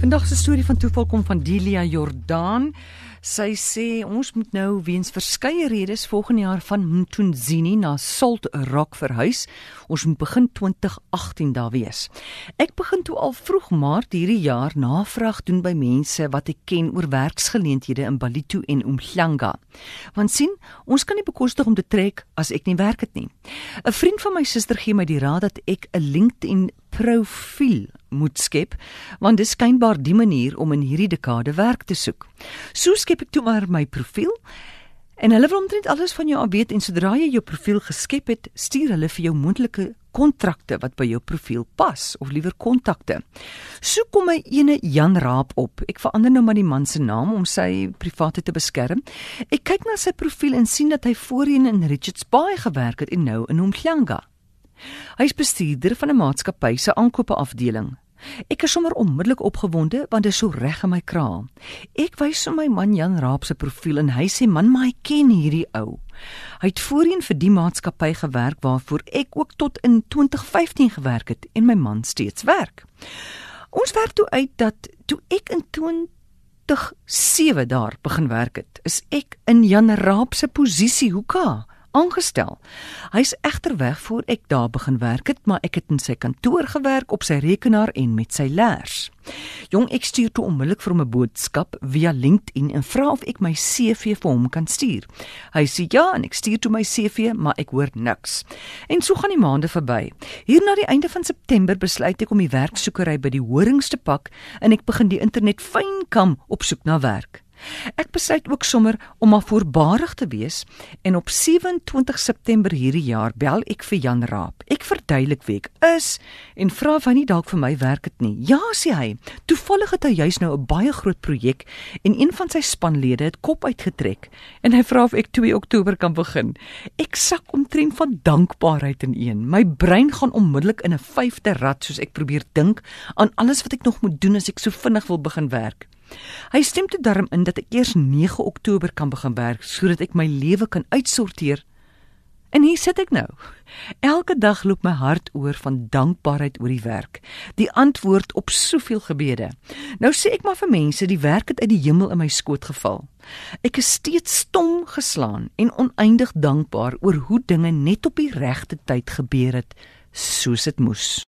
Vandag se storie van toeval kom van Delia Jordaan. Sy sê ons moet nou weens verskeie redes volgende jaar van Mtunzini na Salt Rock verhuis. Ons moet begin 2018 daar wees. Ek begin toe al vroeg Maart hierdie jaar navraag doen by mense wat ek ken oor werksgeleenthede in Balitu en Umhlanga. Want sien, ons kan nie bekostig om te trek as ek nie werk het nie. 'n Vriend van my suster gee my die raad dat ek 'n LinkedIn profiel moet skep want dit skynbaar die manier om in hierdie dekade werk te soek. So skep ek toe maar my profiel en hulle wil omtrent alles van jou weet en sodra jy jou profiel geskep het, stuur hulle vir jou moontlike kontrakte wat by jou profiel pas of liewer kontakte. So kom my ene Jan Raap op. Ek verander nou maar die man se naam om sy private te beskerm. Ek kyk na sy profiel en sien dat hy voorheen in Richards Bay gewerk het en nou in Umhlanga. Hy is bestuurder van 'n maatskappy se aankope afdeling. Ek is sommer onmiddellik opgewonde want dit is so reg in my kraal. Ek wys hom my man Jan Raap se profiel en hy sê man, maar hy ken hierdie ou. Hy het voorheen vir die maatskappy gewerk waarvoor ek ook tot in 2015 gewerk het en my man steeds werk. Ons werk toe uit dat toe ek in 2007 daar begin werk het, is ek in Jan Raap se posisie hoeka aangestel. Hy's egter weg voor ek daar begin werk het, maar ek het in sy kantoor gewerk op sy rekenaar en met sy leers. Jong, ek stuur toe onmiddellik vir hom 'n boodskap via LinkedIn en vra of ek my CV vir hom kan stuur. Hy sê ja en ek stuur toe my CV, maar ek hoor niks. En so gaan die maande verby. Hier na die einde van September besluit ek om die werksoekery by die horings te pak en ek begin die internet fyn kam op soek na werk. Ek besluit ook sommer om maar voorbarig te wees en op 27 September hierdie jaar bel ek vir Jan Raap. Ek verduidelik wie ek is en vra of hy nie dalk vir my werk het nie. Ja, sê hy. Toevallig het hy juis nou 'n baie groot projek en een van sy spanlede het kop uitgetrek en hy vra of ek 2 Oktober kan begin. Ek sak omtrent van dankbaarheid in een. My brein gaan onmiddellik in 'n vyfde rad soos ek probeer dink aan alles wat ek nog moet doen as ek so vinnig wil begin werk. Hy stem te darm in dat ek eers 9 Oktober kan begin werk sodat ek my lewe kan uitsorteer. En hier sit ek nou. Elke dag loop my hart oor van dankbaarheid oor die werk, die antwoord op soveel gebede. Nou sê ek maar vir mense, die werk het uit die hemel in my skoot geval. Ek is steeds stom geslaan en oneindig dankbaar oor hoe dinge net op die regte tyd gebeur het, soos dit moes.